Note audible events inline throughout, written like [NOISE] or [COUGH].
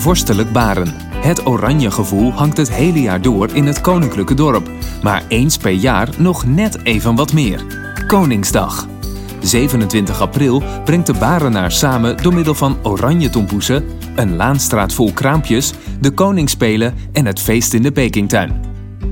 vorstelijk Baren. Het oranje gevoel hangt het hele jaar door in het koninklijke dorp. Maar eens per jaar nog net even wat meer. Koningsdag. 27 april brengt de Barenaar samen door middel van oranje tompoesen, een laanstraat vol kraampjes, de koningsspelen en het feest in de Pekingtuin.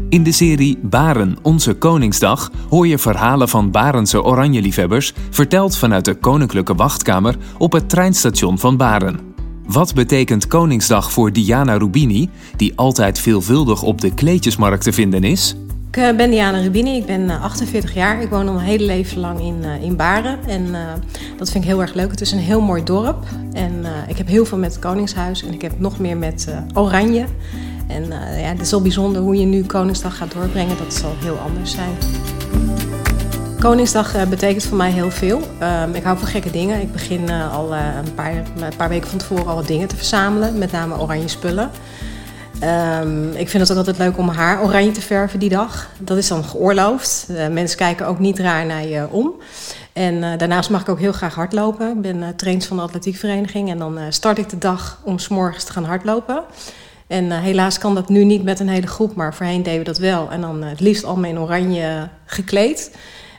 In de serie Baren, onze Koningsdag hoor je verhalen van Barense oranjeliefhebbers, verteld vanuit de Koninklijke Wachtkamer op het treinstation van Baren. Wat betekent Koningsdag voor Diana Rubini, die altijd veelvuldig op de kleedjesmarkt te vinden is? Ik eh, ben Diana Rubini, ik ben 48 eh, jaar. Ik woon al mijn hele leven lang in, uh, in Baren. En dat vind ik heel erg leuk. Het is een heel mooi dorp. En ik heb heel veel met het Koningshuis. En ik heb nog meer met Oranje. En ja, het is wel bijzonder hoe je nu Koningsdag gaat doorbrengen. Dat zal heel anders zijn. Koningsdag betekent voor mij heel veel. Um, ik hou van gekke dingen. Ik begin al een, paar, een paar weken van tevoren al wat dingen te verzamelen. Met name oranje spullen. Um, ik vind het ook altijd leuk om haar oranje te verven die dag. Dat is dan geoorloofd. Mensen kijken ook niet raar naar je om. En daarnaast mag ik ook heel graag hardlopen. Ik ben trainer van de atletiekvereniging. En dan start ik de dag om s morgens te gaan hardlopen. En helaas kan dat nu niet met een hele groep, maar voorheen deden we dat wel. En dan het liefst allemaal in oranje gekleed.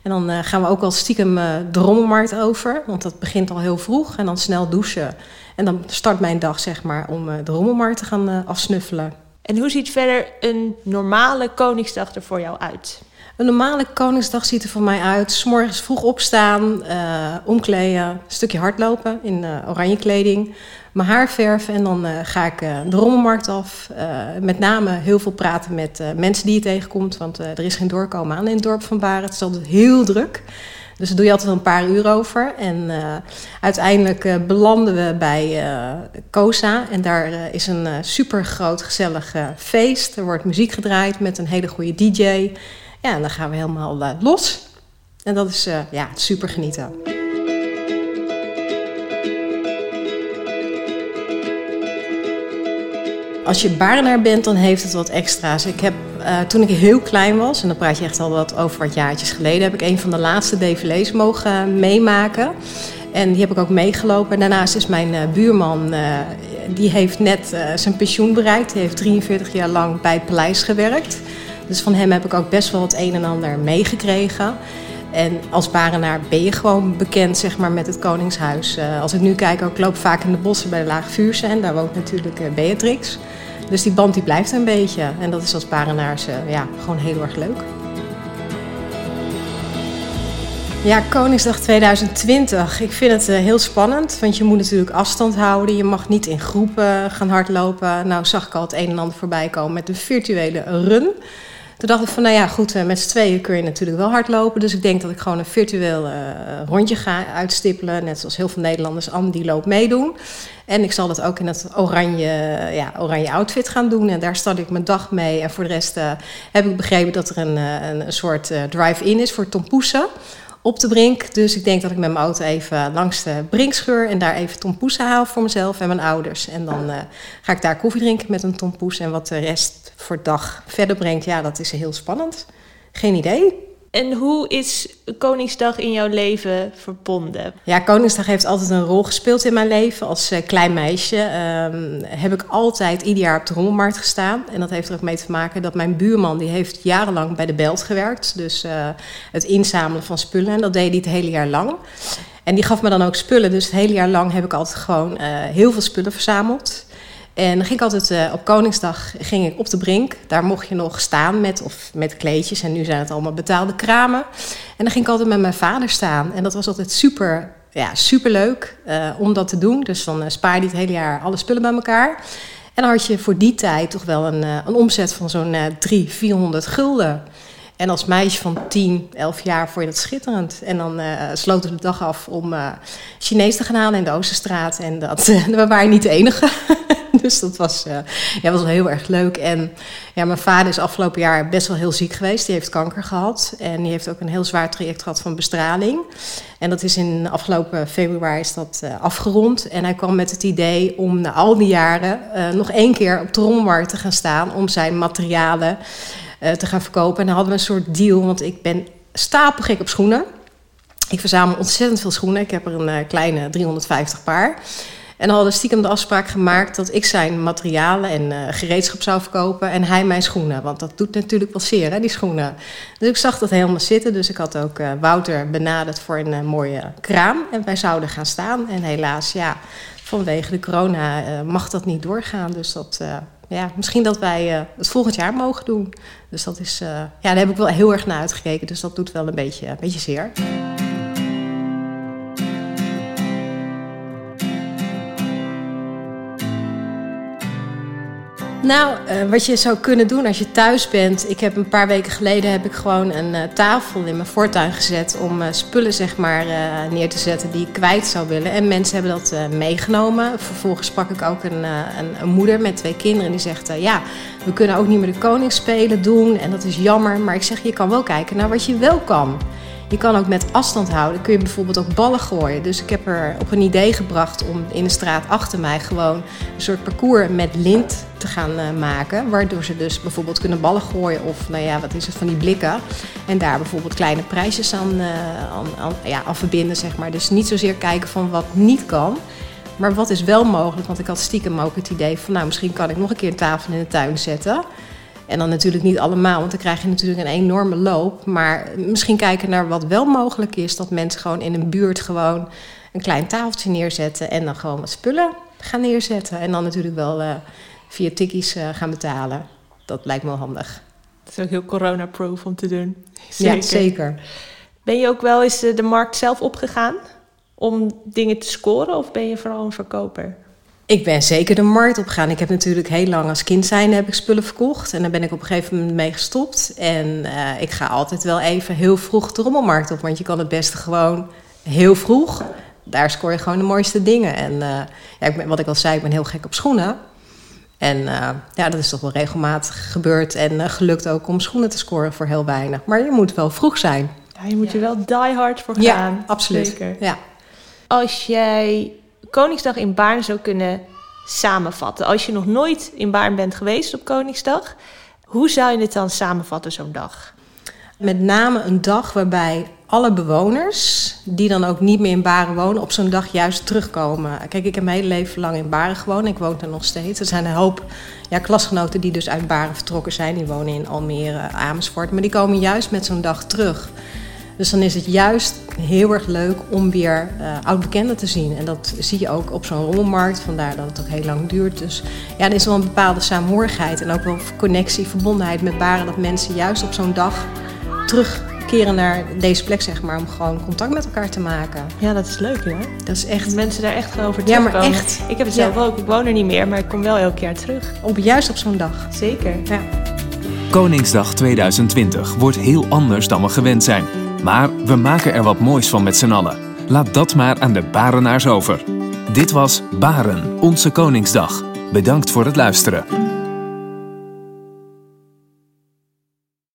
En dan gaan we ook al stiekem de rommelmarkt over, want dat begint al heel vroeg. En dan snel douchen. En dan start mijn dag zeg maar om de rommelmarkt te gaan afsnuffelen. En hoe ziet verder een normale Koningsdag er voor jou uit? Een normale Koningsdag ziet er voor mij uit. S morgens vroeg opstaan, uh, omkleden, een stukje hardlopen in uh, oranje kleding. Mijn haar verven en dan uh, ga ik de rommelmarkt af. met name heel veel praten met mensen die je tegenkomt. Want er is geen doorkomen aan in het dorp van Baren. Het is altijd heel druk. Dus daar doe je altijd een paar uur over. En uiteindelijk belanden we bij COSA. En daar is een super groot gezellig feest. Er wordt muziek gedraaid met een hele goede DJ. Ja, en dan gaan we helemaal los. En dat is ja, super genieten. Als je barenaar bent, dan heeft het wat extra's. Ik heb, uh, toen ik heel klein was, en dan praat je echt al wat over wat jaartjes geleden, heb ik een van de laatste défilés mogen meemaken. En die heb ik ook meegelopen. En daarnaast is mijn uh, buurman, die heeft net zijn pensioen bereikt. Die heeft 43 jaar lang bij Paleis gewerkt. Dus van hem heb ik ook best wel het een en ander meegekregen. En als barenaar ben je gewoon bekend zeg maar, met het Koningshuis. Als ik nu kijk, ook loop vaak in de bossen bij de Lage Vuursche. En daar woont natuurlijk Beatrix. Dus die band die blijft een beetje. En dat is als barenaars uh, ja, gewoon heel erg leuk. Ja, Koningsdag 2020. Ik vind het heel spannend, want je moet natuurlijk afstand houden. Je mag niet in groepen gaan hardlopen. Nou zag ik al het een en ander voorbij komen met de virtuele run. Toen dacht ik van, nou ja, goed, eh, met z'n tweeën kun je natuurlijk wel hardlopen. Dus ik denk dat ik gewoon een virtueel uh, rondje ga uitstippelen. Net zoals heel veel Nederlanders aan die loop meedoen. En ik zal dat ook in het oranje, ja, oranje outfit gaan doen. En daar start ik mijn dag mee. En voor de rest uh, heb ik begrepen dat er een, een, een soort drive-in is voor tompoesen op de brink. Dus ik denk dat ik met mijn auto even langs de brinkscheur en daar even tompoesen haal voor mezelf en mijn ouders. En dan uh, ga ik daar koffie drinken met een tompoes. En wat de rest voor dag verder brengt, ja, dat is heel spannend. Geen idee. En hoe is Koningsdag in jouw leven verbonden? Ja, Koningsdag heeft altijd een rol gespeeld in mijn leven. Als uh, klein meisje um, heb ik altijd ieder jaar op de rommelmarkt gestaan. En dat heeft er ook mee te maken dat mijn buurman... die heeft jarenlang bij de Belt gewerkt. Dus uh, het inzamelen van spullen. En dat deed hij het hele jaar lang. En die gaf me dan ook spullen. Dus het hele jaar lang heb ik altijd gewoon uh, heel veel spullen verzameld. En dan ging ik altijd uh, op Koningsdag ging ik op de brink. Daar mocht je nog staan met, of met kleedjes. En nu zijn het allemaal betaalde kramen. En dan ging ik altijd met mijn vader staan. En dat was altijd super, ja, super leuk uh, om dat te doen. Dus dan uh, spaar je het hele jaar alle spullen bij elkaar. En dan had je voor die tijd toch wel een, een omzet van zo'n 300, 400 gulden. En als meisje van 10, 11 jaar vond je dat schitterend. En dan uh, sloten we de dag af om uh, Chinees te gaan halen in de Oosterstraat. En dat, [LAUGHS] we waren niet de enige. [LAUGHS] dus dat was, ja, was wel heel erg leuk. En ja, mijn vader is afgelopen jaar best wel heel ziek geweest. Die heeft kanker gehad. En die heeft ook een heel zwaar traject gehad van bestraling. En dat is in afgelopen februari is dat afgerond. En hij kwam met het idee om na al die jaren nog één keer op de te gaan staan... om zijn materialen te gaan verkopen. En dan hadden we een soort deal, want ik ben stapelgek op schoenen. Ik verzamel ontzettend veel schoenen. Ik heb er een kleine 350 paar. En hadden stiekem de afspraak gemaakt dat ik zijn materialen en uh, gereedschap zou verkopen en hij mijn schoenen. Want dat doet natuurlijk wel zeer, hè, die schoenen. Dus ik zag dat helemaal zitten. Dus ik had ook uh, Wouter benaderd voor een uh, mooie kraam. En wij zouden gaan staan. En helaas, ja, vanwege de corona mag dat niet doorgaan. Dus dat, ja, misschien dat wij het volgend jaar mogen doen. Dus dat is, ja, daar heb ik wel heel erg naar uitgekeken. Dus dat doet wel een beetje, een beetje zeer. Nou, uh, wat je zou kunnen doen als je thuis bent. Ik heb een paar weken geleden heb ik gewoon een uh, tafel in mijn voortuin gezet om uh, spullen zeg maar neer te zetten die ik kwijt zou willen. En mensen hebben dat meegenomen. Vervolgens sprak ik ook een, een, een, moeder met twee kinderen die zegt: ja, we kunnen ook niet meer de koningsspelen doen en dat is jammer. Maar ik zeg: je kan wel kijken naar wat je wel kan. Je kan ook met afstand houden. Kun je bijvoorbeeld ook ballen gooien. Dus ik heb er op een idee gebracht om in de straat achter mij gewoon een soort parcours met lint te gaan uh, maken. Waardoor ze dus bijvoorbeeld kunnen ballen gooien of nou ja, wat is het van die blikken. En daar bijvoorbeeld kleine prijsjes aan, uh, aan, aan, ja, aan verbinden, zeg maar. Dus niet zozeer kijken van wat niet kan. Maar wat is wel mogelijk? Want ik had stiekem ook het idee van, nou, misschien kan ik nog een keer een tafel in de tuin zetten. En dan natuurlijk niet allemaal, want dan krijg je natuurlijk een enorme loop. Maar misschien kijken naar wat wel mogelijk is. Dat mensen gewoon in een buurt gewoon een klein tafeltje neerzetten. En dan gewoon wat spullen gaan neerzetten. En dan natuurlijk wel uh, via tikkies uh, gaan betalen. Dat lijkt me wel handig. Dat is ook heel corona-proof om te doen. Zeker. Ja, zeker. Ben je ook wel eens de markt zelf opgegaan om dingen te scoren? Of ben je vooral een verkoper? Ik ben zeker de markt opgegaan. Ik heb natuurlijk heel lang als kind zijn heb ik spullen verkocht. En daar ben ik op een gegeven moment mee gestopt. En uh, ik ga altijd wel even heel vroeg de rommelmarkt op. Want je kan het beste gewoon heel vroeg. Daar scoor je gewoon de mooiste dingen. En uh, ja, ik ben, wat ik al zei, ik ben heel gek op schoenen. En uh, ja, dat is toch wel regelmatig gebeurd. En gelukt ook om schoenen te scoren voor heel weinig. Maar je moet wel vroeg zijn. Ja, je moet ja. je wel die hard voor gaan. Ja, absoluut. Zeker. Ja. Als jij Koningsdag in Baarn zou kunnen samenvatten? Als je nog nooit in Baarn bent geweest op Koningsdag, hoe zou je het dan samenvatten, zo'n dag? Met name een dag waarbij alle bewoners, die dan ook niet meer in Baren wonen, op zo'n dag juist terugkomen. Kijk, ik heb mijn hele leven lang in Baren gewoond. Ik woon er nog steeds. Er zijn een hoop ja, klasgenoten die dus uit Baren vertrokken zijn. Die wonen in Almere, Amersfoort. Maar die komen juist met zo'n dag terug. Dus dan is het juist heel erg leuk om weer uh, oud-bekenden te zien. En dat zie je ook op zo'n rommelmarkt, vandaar dat het ook heel lang duurt. Dus ja, er is wel een bepaalde saamhorigheid en ook wel connectie, verbondenheid met Baren. Dat mensen juist op zo'n dag terugkeren naar deze plek, zeg maar, om gewoon contact met elkaar te maken. Ja, dat is leuk, hè? Dat is echt... Mensen daar echt over terugkomen. Ja, maar echt. Ik heb het zelf ja. ook. Ik woon er niet meer, maar ik kom wel elk jaar terug. Op, juist op zo'n dag. Zeker. Ja. Koningsdag 2020 wordt heel anders dan we gewend zijn. Maar we maken er wat moois van met z'n allen. Laat dat maar aan de Barenaars over. Dit was Baren, onze Koningsdag. Bedankt voor het luisteren.